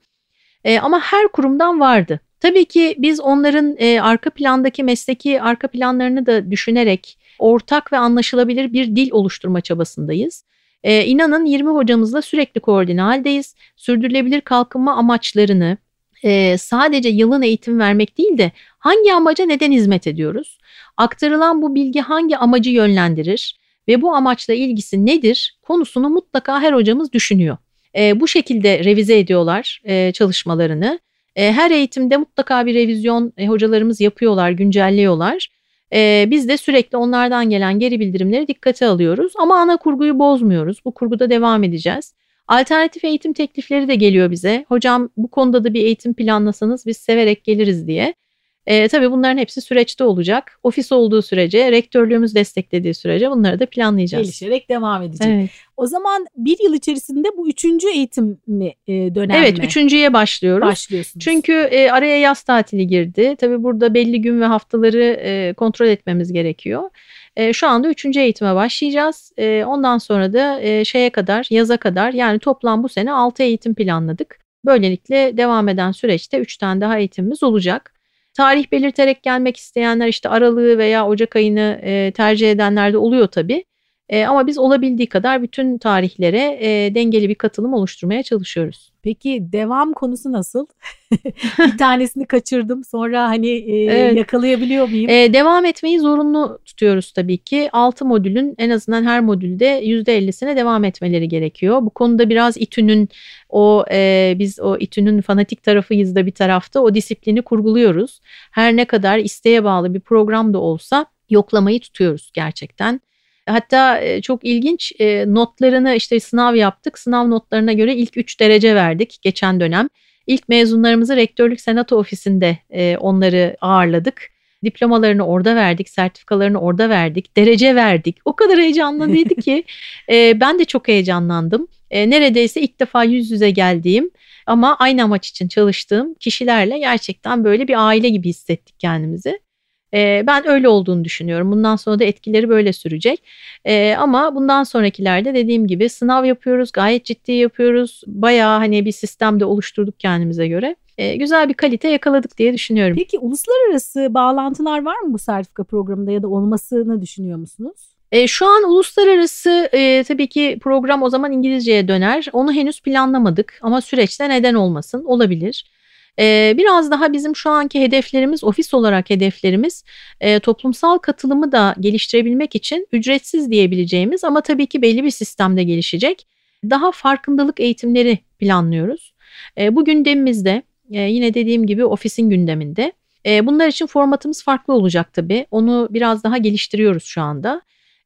E, ama her kurumdan vardı. Tabii ki biz onların e, arka plandaki mesleki arka planlarını da düşünerek ortak ve anlaşılabilir bir dil oluşturma çabasındayız. Ee, inanın 20 hocamızla sürekli koordine haldeyiz. Sürdürülebilir kalkınma amaçlarını e, sadece yılın eğitim vermek değil de hangi amaca neden hizmet ediyoruz? Aktarılan bu bilgi hangi amacı yönlendirir ve bu amaçla ilgisi nedir konusunu mutlaka her hocamız düşünüyor. E, bu şekilde revize ediyorlar e, çalışmalarını. E, her eğitimde mutlaka bir revizyon e, hocalarımız yapıyorlar, güncelliyorlar. Ee, biz de sürekli onlardan gelen geri bildirimleri dikkate alıyoruz ama ana kurguyu bozmuyoruz. Bu kurguda devam edeceğiz. Alternatif eğitim teklifleri de geliyor bize. Hocam bu konuda da bir eğitim planlasanız biz severek geliriz diye. E, tabii bunların hepsi süreçte olacak. Ofis olduğu sürece, rektörlüğümüz desteklediği sürece bunları da planlayacağız. Gelişerek devam edecek. Evet. O zaman bir yıl içerisinde bu üçüncü eğitim mi e, dönem Evet, mi? üçüncüye başlıyoruz. Başlıyorsunuz. Çünkü e, araya yaz tatili girdi. Tabii burada belli gün ve haftaları e, kontrol etmemiz gerekiyor. E, şu anda üçüncü eğitime başlayacağız. E, ondan sonra da e, şeye kadar, yaza kadar yani toplam bu sene altı eğitim planladık. Böylelikle devam eden süreçte üç tane daha eğitimimiz olacak. Tarih belirterek gelmek isteyenler işte Aralığı veya Ocak ayını e, tercih edenler de oluyor tabii. E, ama biz olabildiği kadar bütün tarihlere e, dengeli bir katılım oluşturmaya çalışıyoruz. Peki devam konusu nasıl? bir tanesini kaçırdım sonra hani e, evet. yakalayabiliyor muyum? E, devam etmeyi zorunlu tutuyoruz tabii ki. 6 modülün en azından her modülde %50'sine devam etmeleri gerekiyor. Bu konuda biraz İTÜ'nün o e, biz o İTÜ'nün fanatik tarafıyız da bir tarafta o disiplini kurguluyoruz. Her ne kadar isteğe bağlı bir program da olsa yoklamayı tutuyoruz gerçekten. Hatta e, çok ilginç e, notlarını işte sınav yaptık. Sınav notlarına göre ilk 3 derece verdik geçen dönem. İlk mezunlarımızı rektörlük senato ofisinde e, onları ağırladık. Diplomalarını orada verdik, sertifikalarını orada verdik, derece verdik. O kadar heyecanlıydı ki ben de çok heyecanlandım. neredeyse ilk defa yüz yüze geldiğim ama aynı amaç için çalıştığım kişilerle gerçekten böyle bir aile gibi hissettik kendimizi. E, ben öyle olduğunu düşünüyorum. Bundan sonra da etkileri böyle sürecek. E, ama bundan sonrakilerde dediğim gibi sınav yapıyoruz, gayet ciddi yapıyoruz. Bayağı hani bir sistemde oluşturduk kendimize göre. E, güzel bir kalite yakaladık diye düşünüyorum. Peki uluslararası bağlantılar var mı bu sertifika programında ya da olmasını düşünüyor musunuz? E, şu an uluslararası e, tabii ki program o zaman İngilizceye döner. Onu henüz planlamadık ama süreçte neden olmasın olabilir. Biraz daha bizim şu anki hedeflerimiz, ofis olarak hedeflerimiz toplumsal katılımı da geliştirebilmek için ücretsiz diyebileceğimiz ama tabii ki belli bir sistemde gelişecek daha farkındalık eğitimleri planlıyoruz. E, bu gündemimizde yine dediğim gibi ofisin gündeminde. Bunlar için formatımız farklı olacak tabii. Onu biraz daha geliştiriyoruz şu anda.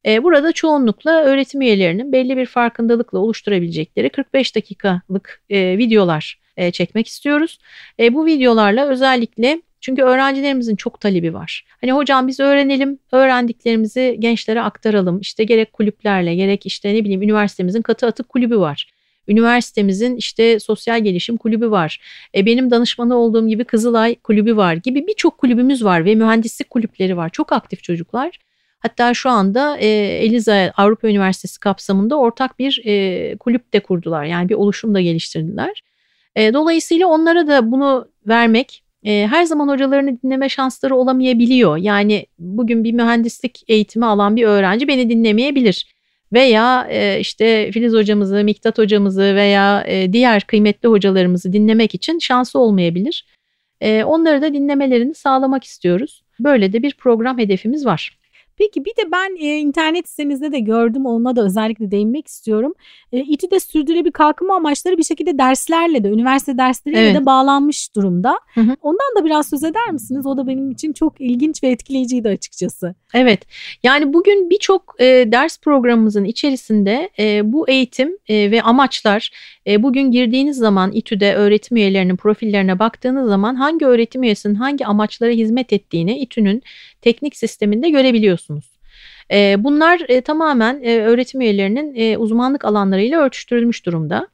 Burada çoğunlukla öğretim üyelerinin belli bir farkındalıkla oluşturabilecekleri 45 dakikalık videolar e, çekmek istiyoruz. E, bu videolarla özellikle çünkü öğrencilerimizin çok talebi var. Hani hocam biz öğrenelim, öğrendiklerimizi gençlere aktaralım. İşte gerek kulüplerle, gerek işte ne bileyim üniversitemizin katı atık kulübü var. Üniversitemizin işte sosyal gelişim kulübü var. E, benim danışmanı olduğum gibi Kızılay kulübü var gibi birçok kulübümüz var ve mühendislik kulüpleri var. Çok aktif çocuklar. Hatta şu anda e, Eliza Avrupa Üniversitesi kapsamında ortak bir e, kulüp de kurdular. Yani bir oluşum da geliştirdiler. E, dolayısıyla onlara da bunu vermek e, her zaman hocalarını dinleme şansları olamayabiliyor. Yani bugün bir mühendislik eğitimi alan bir öğrenci beni dinlemeyebilir. Veya e, işte Filiz hocamızı, Miktat hocamızı veya e, diğer kıymetli hocalarımızı dinlemek için şansı olmayabilir. E, onları da dinlemelerini sağlamak istiyoruz. Böyle de bir program hedefimiz var. Peki bir de ben e, internet sitenizde de gördüm ona da özellikle değinmek istiyorum. E, İTÜ'de sürdürülebilir kalkınma amaçları bir şekilde derslerle de üniversite dersleriyle evet. de bağlanmış durumda. Hı hı. Ondan da biraz söz eder misiniz? O da benim için çok ilginç ve etkileyiciydi açıkçası. Evet yani bugün birçok e, ders programımızın içerisinde e, bu eğitim e, ve amaçlar e, bugün girdiğiniz zaman İTÜ'de öğretim üyelerinin profillerine baktığınız zaman hangi öğretim üyesinin hangi amaçlara hizmet ettiğini İTÜ'nün teknik sisteminde görebiliyorsunuz. Bunlar tamamen öğretim üyelerinin uzmanlık alanlarıyla ölçüştürülmüş durumda.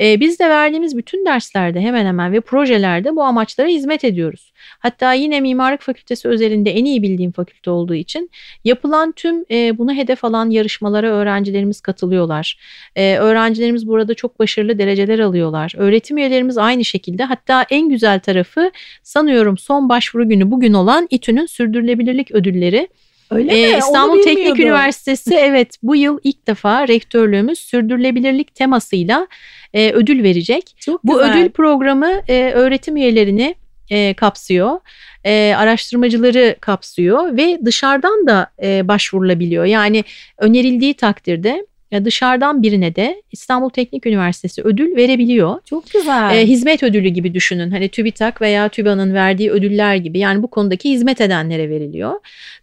E, biz de verdiğimiz bütün derslerde hemen hemen ve projelerde bu amaçlara hizmet ediyoruz. Hatta yine Mimarlık Fakültesi özelinde en iyi bildiğim fakülte olduğu için yapılan tüm e, bunu hedef alan yarışmalara öğrencilerimiz katılıyorlar. E, öğrencilerimiz burada çok başarılı dereceler alıyorlar. Öğretim üyelerimiz aynı şekilde hatta en güzel tarafı sanıyorum son başvuru günü bugün olan İTÜ'nün sürdürülebilirlik ödülleri. Öyle ee, mi? İstanbul Teknik Üniversitesi evet bu yıl ilk defa rektörlüğümüz sürdürülebilirlik temasıyla e, ödül verecek. Çok bu güzel. ödül programı e, öğretim üyelerini e, kapsıyor. E, araştırmacıları kapsıyor ve dışarıdan da e, başvurulabiliyor. Yani önerildiği takdirde dışarıdan birine de İstanbul Teknik Üniversitesi ödül verebiliyor. Çok güzel. E, hizmet ödülü gibi düşünün. Hani TÜBİTAK veya TÜBA'nın verdiği ödüller gibi. Yani bu konudaki hizmet edenlere veriliyor.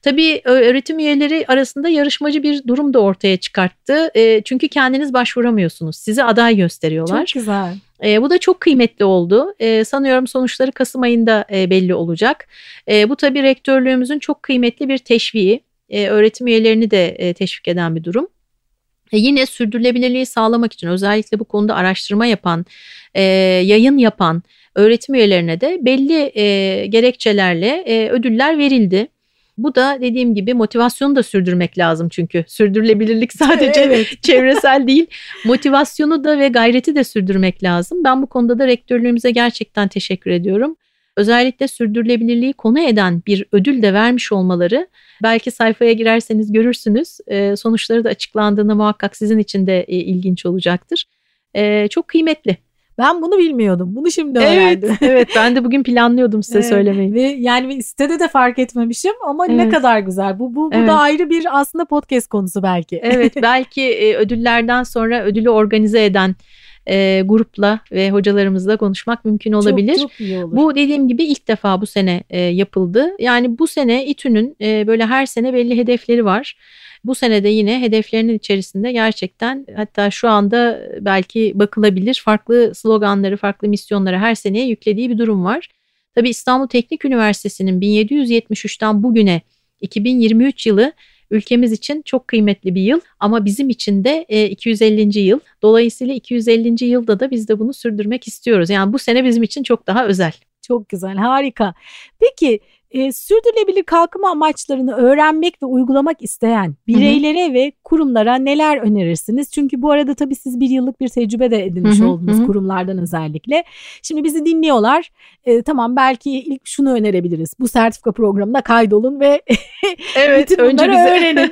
Tabii öğretim üyeleri arasında yarışmacı bir durum da ortaya çıkarttı. E, çünkü kendiniz başvuramıyorsunuz. Sizi aday gösteriyorlar. Çok güzel. E, bu da çok kıymetli oldu. E, sanıyorum sonuçları Kasım ayında e, belli olacak. E, bu tabii rektörlüğümüzün çok kıymetli bir teşviği. E, öğretim üyelerini de e, teşvik eden bir durum. E yine sürdürülebilirliği sağlamak için özellikle bu konuda araştırma yapan, e, yayın yapan öğretim üyelerine de belli e, gerekçelerle e, ödüller verildi. Bu da dediğim gibi motivasyonu da sürdürmek lazım çünkü sürdürülebilirlik sadece evet. çevresel değil motivasyonu da ve gayreti de sürdürmek lazım. Ben bu konuda da rektörlüğümüze gerçekten teşekkür ediyorum özellikle sürdürülebilirliği konu eden bir ödül de vermiş olmaları belki sayfaya girerseniz görürsünüz. E, sonuçları da açıklandığında muhakkak sizin için de e, ilginç olacaktır. E, çok kıymetli. Ben bunu bilmiyordum. Bunu şimdi öğrendim. Evet, evet ben de bugün planlıyordum size evet, söylemeyi. Ve yani sitede de fark etmemişim ama evet. ne kadar güzel. Bu bu, bu evet. da ayrı bir aslında podcast konusu belki. Evet, belki e, ödüllerden sonra ödülü organize eden e, grupla ve hocalarımızla konuşmak mümkün olabilir. Çok, çok iyi olur. Bu dediğim gibi ilk defa bu sene e, yapıldı. Yani bu sene İTÜ'nün e, böyle her sene belli hedefleri var. Bu sene de yine hedeflerinin içerisinde gerçekten hatta şu anda belki bakılabilir farklı sloganları, farklı misyonları her seneye yüklediği bir durum var. Tabii İstanbul Teknik Üniversitesi'nin 1773'ten bugüne 2023 yılı ülkemiz için çok kıymetli bir yıl ama bizim için de 250. E, yıl. Dolayısıyla 250. yılda da biz de bunu sürdürmek istiyoruz. Yani bu sene bizim için çok daha özel. Çok güzel, harika. Peki e, sürdürülebilir kalkınma amaçlarını öğrenmek ve uygulamak isteyen bireylere hı hı. ve kurumlara neler önerirsiniz? Çünkü bu arada tabii siz bir yıllık bir tecrübe de edinmiş hı hı. oldunuz hı. kurumlardan özellikle. Şimdi bizi dinliyorlar. E, tamam belki ilk şunu önerebiliriz. Bu sertifika programına kaydolun ve evet, bütün bunları bize... öğrenin.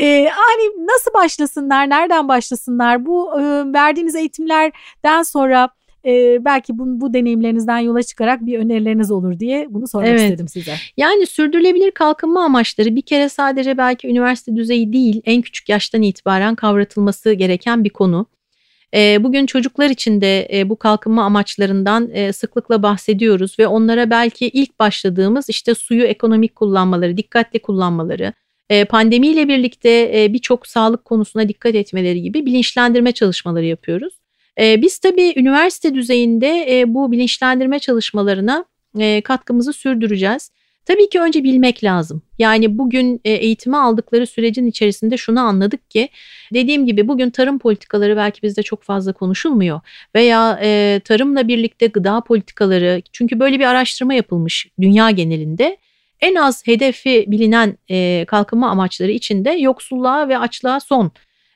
e, hani nasıl başlasınlar, nereden başlasınlar? Bu e, verdiğiniz eğitimlerden sonra e, belki bu, bu deneyimlerinizden yola çıkarak bir önerileriniz olur diye bunu sormak evet. istedim size. Yani sürdürülebilir kalkınma amaçları bir kere sadece belki üniversite düzeyi değil en küçük yaştan itibaren kavratılması gereken bir konu. Bugün çocuklar için de bu kalkınma amaçlarından sıklıkla bahsediyoruz ve onlara belki ilk başladığımız işte suyu ekonomik kullanmaları, dikkatli kullanmaları, pandemiyle birlikte birçok sağlık konusuna dikkat etmeleri gibi bilinçlendirme çalışmaları yapıyoruz. E, biz tabii üniversite düzeyinde e, bu bilinçlendirme çalışmalarına e, katkımızı sürdüreceğiz. Tabii ki önce bilmek lazım. Yani bugün eğitimi aldıkları sürecin içerisinde şunu anladık ki dediğim gibi bugün tarım politikaları belki bizde çok fazla konuşulmuyor veya e, tarımla birlikte gıda politikaları çünkü böyle bir araştırma yapılmış dünya genelinde en az hedefi bilinen e, kalkınma amaçları içinde yoksulluğa ve açlığa son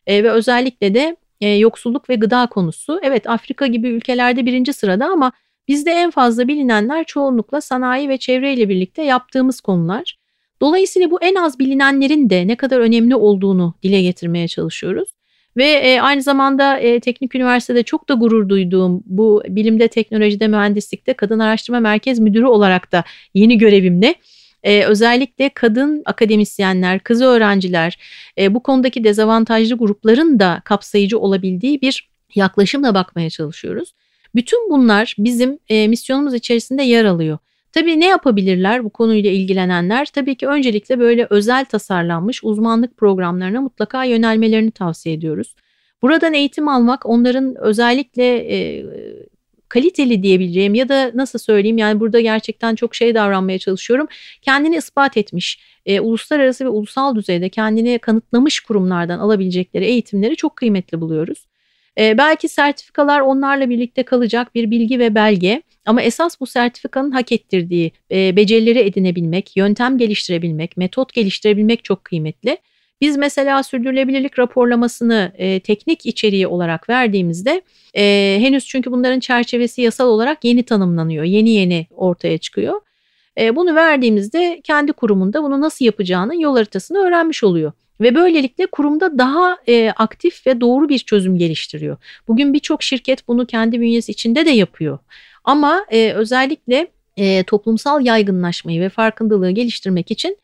e, ve özellikle de e, yoksulluk ve gıda konusu evet Afrika gibi ülkelerde birinci sırada ama Bizde en fazla bilinenler çoğunlukla sanayi ve çevreyle birlikte yaptığımız konular. Dolayısıyla bu en az bilinenlerin de ne kadar önemli olduğunu dile getirmeye çalışıyoruz. Ve e, aynı zamanda e, Teknik Üniversitede çok da gurur duyduğum bu bilimde, teknolojide, mühendislikte kadın araştırma merkez müdürü olarak da yeni görevimle e, özellikle kadın akademisyenler, kız öğrenciler, e, bu konudaki dezavantajlı grupların da kapsayıcı olabildiği bir yaklaşımla bakmaya çalışıyoruz. Bütün bunlar bizim e, misyonumuz içerisinde yer alıyor. Tabii ne yapabilirler bu konuyla ilgilenenler? Tabii ki öncelikle böyle özel tasarlanmış uzmanlık programlarına mutlaka yönelmelerini tavsiye ediyoruz. Buradan eğitim almak onların özellikle e, kaliteli diyebileceğim ya da nasıl söyleyeyim yani burada gerçekten çok şey davranmaya çalışıyorum. Kendini ispat etmiş, e, uluslararası ve ulusal düzeyde kendini kanıtlamış kurumlardan alabilecekleri eğitimleri çok kıymetli buluyoruz. E, belki sertifikalar onlarla birlikte kalacak bir bilgi ve belge ama esas bu sertifikanın hak ettirdiği e, becerileri edinebilmek, yöntem geliştirebilmek, metot geliştirebilmek çok kıymetli. Biz mesela sürdürülebilirlik raporlamasını e, teknik içeriği olarak verdiğimizde e, henüz çünkü bunların çerçevesi yasal olarak yeni tanımlanıyor, yeni yeni ortaya çıkıyor. E, bunu verdiğimizde kendi kurumunda bunu nasıl yapacağının yol haritasını öğrenmiş oluyor ve böylelikle kurumda daha e, aktif ve doğru bir çözüm geliştiriyor. Bugün birçok şirket bunu kendi bünyesi içinde de yapıyor. Ama e, özellikle e, toplumsal yaygınlaşmayı ve farkındalığı geliştirmek için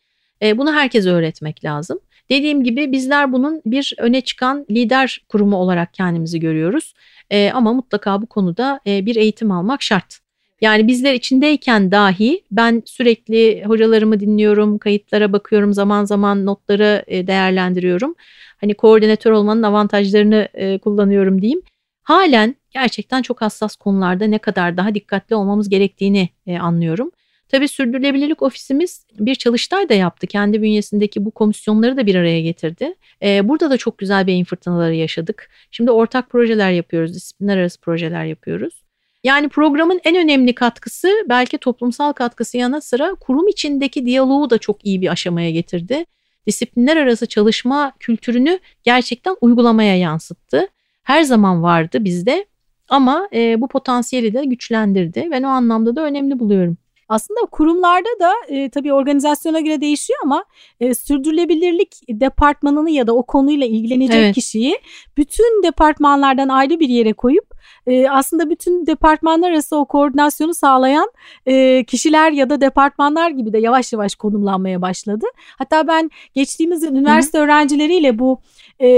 e, bunu herkese öğretmek lazım. Dediğim gibi bizler bunun bir öne çıkan lider kurumu olarak kendimizi görüyoruz. E, ama mutlaka bu konuda e, bir eğitim almak şart. Yani bizler içindeyken dahi ben sürekli hocalarımı dinliyorum, kayıtlara bakıyorum, zaman zaman notları e, değerlendiriyorum. Hani koordinatör olmanın avantajlarını e, kullanıyorum diyeyim. Halen gerçekten çok hassas konularda ne kadar daha dikkatli olmamız gerektiğini e, anlıyorum. Tabii sürdürülebilirlik ofisimiz bir çalıştay da yaptı. Kendi bünyesindeki bu komisyonları da bir araya getirdi. Burada da çok güzel beyin fırtınaları yaşadık. Şimdi ortak projeler yapıyoruz, disiplinler arası projeler yapıyoruz. Yani programın en önemli katkısı belki toplumsal katkısı yana sıra kurum içindeki diyaloğu da çok iyi bir aşamaya getirdi. Disiplinler arası çalışma kültürünü gerçekten uygulamaya yansıttı. Her zaman vardı bizde ama e, bu potansiyeli de güçlendirdi. Ben o anlamda da önemli buluyorum. Aslında kurumlarda da e, tabii organizasyona göre değişiyor ama e, sürdürülebilirlik departmanını ya da o konuyla ilgilenecek evet. kişiyi bütün departmanlardan ayrı bir yere koyup e, aslında bütün departmanlar arası o koordinasyonu sağlayan e, kişiler ya da departmanlar gibi de yavaş yavaş konumlanmaya başladı. Hatta ben geçtiğimiz üniversite Hı-hı. öğrencileriyle bu e,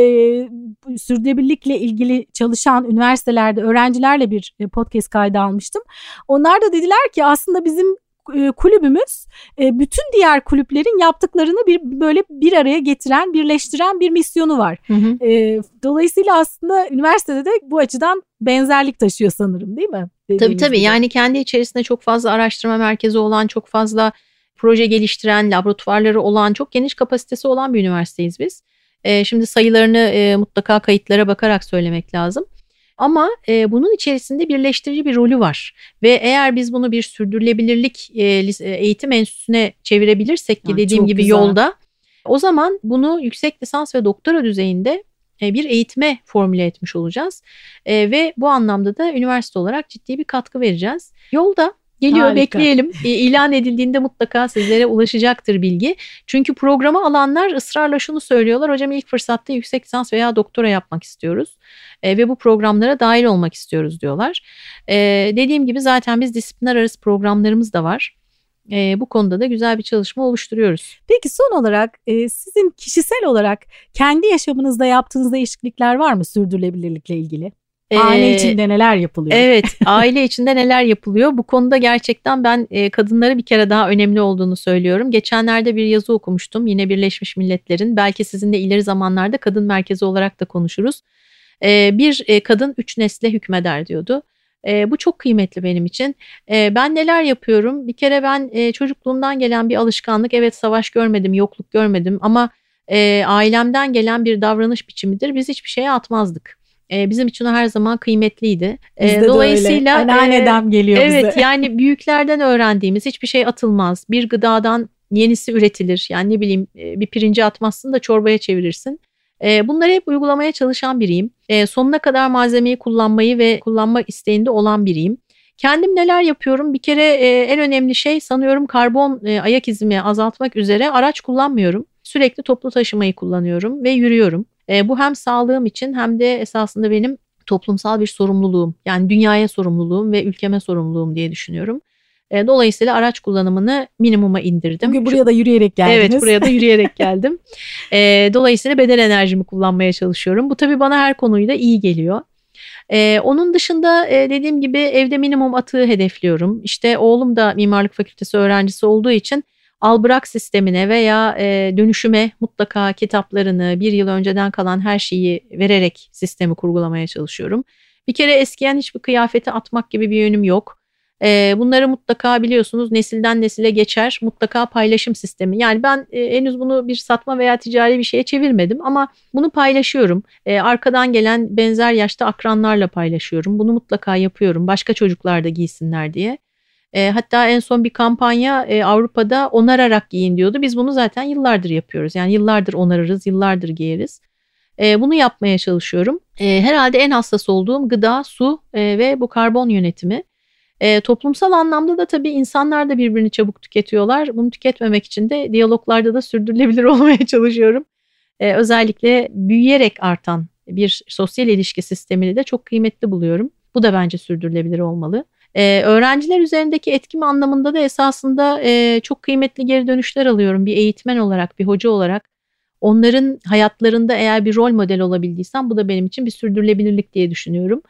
sürdürülebilirlikle ilgili çalışan üniversitelerde öğrencilerle bir e, podcast kaydı almıştım. Onlar da dediler ki aslında bizim e, kulübümüz e, bütün diğer kulüplerin yaptıklarını bir böyle bir araya getiren, birleştiren bir misyonu var. Hı hı. Dolayısıyla aslında üniversitede de bu açıdan benzerlik taşıyor sanırım değil mi? Tabii tabii gibi. yani kendi içerisinde çok fazla araştırma merkezi olan, çok fazla proje geliştiren, laboratuvarları olan, çok geniş kapasitesi olan bir üniversiteyiz biz. Şimdi sayılarını mutlaka kayıtlara bakarak söylemek lazım. Ama e, bunun içerisinde birleştirici bir rolü var. Ve eğer biz bunu bir sürdürülebilirlik e, e eğitim enstitüsüne çevirebilirsek ki dediğim gibi güzel. yolda o zaman bunu yüksek lisans ve doktora düzeyinde e, bir eğitime formüle etmiş olacağız. E, ve bu anlamda da üniversite olarak ciddi bir katkı vereceğiz. Yolda Geliyor Harika. bekleyelim. E, ilan edildiğinde mutlaka sizlere ulaşacaktır bilgi. Çünkü programı alanlar ısrarla şunu söylüyorlar. Hocam ilk fırsatta yüksek lisans veya doktora yapmak istiyoruz. E, ve bu programlara dahil olmak istiyoruz diyorlar. E, dediğim gibi zaten biz disiplinler arası programlarımız da var. E, bu konuda da güzel bir çalışma oluşturuyoruz. Peki son olarak e, sizin kişisel olarak kendi yaşamınızda yaptığınız değişiklikler var mı sürdürülebilirlikle ilgili? Aile içinde neler yapılıyor? Evet, aile içinde neler yapılıyor? Bu konuda gerçekten ben e, kadınlara bir kere daha önemli olduğunu söylüyorum. Geçenlerde bir yazı okumuştum. Yine Birleşmiş Milletler'in belki sizinle ileri zamanlarda kadın merkezi olarak da konuşuruz. E, bir e, kadın üç nesle hükmeder diyordu. E, bu çok kıymetli benim için. E, ben neler yapıyorum? Bir kere ben e, çocukluğumdan gelen bir alışkanlık. Evet savaş görmedim, yokluk görmedim ama e, ailemden gelen bir davranış biçimidir. Biz hiçbir şeye atmazdık. E, bizim için o her zaman kıymetliydi. E, dolayısıyla anneanneden e, geliyor evet, bize. Evet yani büyüklerden öğrendiğimiz hiçbir şey atılmaz. Bir gıdadan yenisi üretilir. Yani ne bileyim bir pirinci atmazsın da çorbaya çevirirsin. Bunları hep uygulamaya çalışan biriyim. Sonuna kadar malzemeyi kullanmayı ve kullanma isteğinde olan biriyim. Kendim neler yapıyorum? Bir kere en önemli şey sanıyorum karbon ayak izimi azaltmak üzere araç kullanmıyorum. Sürekli toplu taşımayı kullanıyorum ve yürüyorum. Bu hem sağlığım için hem de esasında benim toplumsal bir sorumluluğum. Yani dünyaya sorumluluğum ve ülkeme sorumluluğum diye düşünüyorum. E, dolayısıyla araç kullanımını minimuma indirdim. Bugün buraya da yürüyerek geldiniz. Evet buraya da yürüyerek geldim. E, dolayısıyla beden enerjimi kullanmaya çalışıyorum. Bu tabii bana her konuyla iyi geliyor. Ee, onun dışında e, dediğim gibi evde minimum atığı hedefliyorum. İşte oğlum da mimarlık fakültesi öğrencisi olduğu için al bırak sistemine veya e, dönüşüme mutlaka kitaplarını bir yıl önceden kalan her şeyi vererek sistemi kurgulamaya çalışıyorum. Bir kere eskiyen hiçbir kıyafeti atmak gibi bir yönüm yok. E, bunları mutlaka biliyorsunuz nesilden nesile geçer. Mutlaka paylaşım sistemi. Yani ben e, henüz bunu bir satma veya ticari bir şeye çevirmedim ama bunu paylaşıyorum. E, arkadan gelen benzer yaşta akranlarla paylaşıyorum. Bunu mutlaka yapıyorum. Başka çocuklar da giysinler diye. E, hatta en son bir kampanya e, Avrupa'da onararak giyin diyordu. Biz bunu zaten yıllardır yapıyoruz. Yani yıllardır onarırız, yıllardır giyeriz. E, bunu yapmaya çalışıyorum. E, herhalde en hassas olduğum gıda, su e, ve bu karbon yönetimi. E, toplumsal anlamda da tabii insanlar da birbirini çabuk tüketiyorlar. Bunu tüketmemek için de diyaloglarda da sürdürülebilir olmaya çalışıyorum. E, özellikle büyüyerek artan bir sosyal ilişki sistemini de çok kıymetli buluyorum. Bu da bence sürdürülebilir olmalı. Ee, öğrenciler üzerindeki etkim anlamında da esasında e, çok kıymetli geri dönüşler alıyorum bir eğitmen olarak, bir hoca olarak. Onların hayatlarında eğer bir rol model olabildiysem bu da benim için bir sürdürülebilirlik diye düşünüyorum.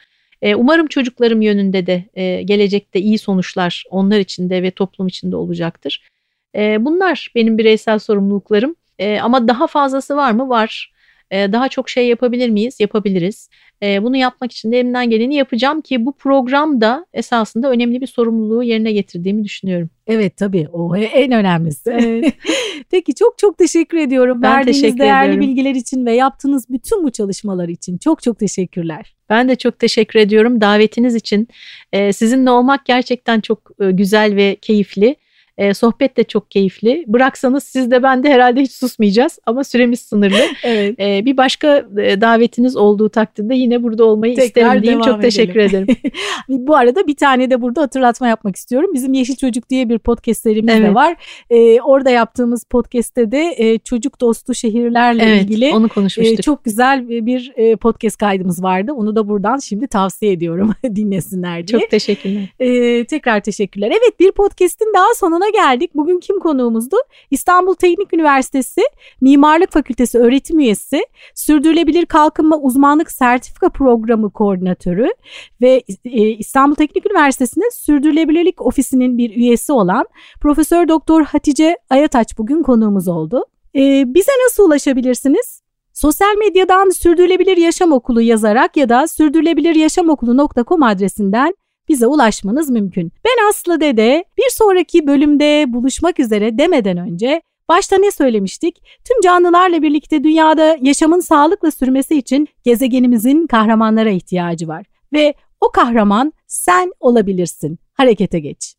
E, umarım çocuklarım yönünde de e, gelecekte iyi sonuçlar onlar için de ve toplum için de olacaktır. E, bunlar benim bireysel sorumluluklarım. E, ama daha fazlası var mı? Var. E, daha çok şey yapabilir miyiz? Yapabiliriz. E, bunu yapmak için de elimden geleni yapacağım ki bu programda esasında önemli bir sorumluluğu yerine getirdiğimi düşünüyorum. Evet tabii o en önemlisi. Evet. Peki çok çok teşekkür ediyorum. Ben Verdiğiniz teşekkür değerli ediyorum. bilgiler için ve yaptığınız bütün bu çalışmalar için çok çok teşekkürler. Ben de çok teşekkür ediyorum davetiniz için. Ee, sizinle olmak gerçekten çok e, güzel ve keyifli. E, sohbet de çok keyifli. Bıraksanız siz de ben de herhalde hiç susmayacağız ama süremiz sınırlı. evet. E, bir başka e, davetiniz olduğu takdirde yine burada olmayı Tekrar isterim diyeyim. Çok teşekkür ederim. Bu arada bir tane de burada hatırlatma yapmak istiyorum. Bizim Yeşil Çocuk diye bir podcast serimiz evet. de var. E, orada yaptığımız podcast'te de e, çocuk dostu şehirlerle evet, ilgili onu konuşmuştuk. E, çok güzel bir e, podcast kaydımız vardı. Onu da buradan şimdi tavsiye ediyorum dinlesinler diye. Çok teşekkürler. E, tekrar teşekkürler. Evet bir podcast'in daha sonuna geldik. Bugün kim konuğumuzdu? İstanbul Teknik Üniversitesi Mimarlık Fakültesi öğretim üyesi, Sürdürülebilir Kalkınma Uzmanlık Sertifika Programı Koordinatörü ve e, İstanbul Teknik Üniversitesi'nin Sürdürülebilirlik Ofisi'nin bir üyesi olan Profesör Doktor Hatice Ayataç bugün konuğumuz oldu. E, bize nasıl ulaşabilirsiniz? Sosyal medyadan Sürdürülebilir Yaşam Okulu yazarak ya da sürdürülebiliryaşamokulu.com adresinden bize ulaşmanız mümkün. Ben Aslı Dede bir sonraki bölümde buluşmak üzere demeden önce başta ne söylemiştik? Tüm canlılarla birlikte dünyada yaşamın sağlıkla sürmesi için gezegenimizin kahramanlara ihtiyacı var. Ve o kahraman sen olabilirsin. Harekete geç.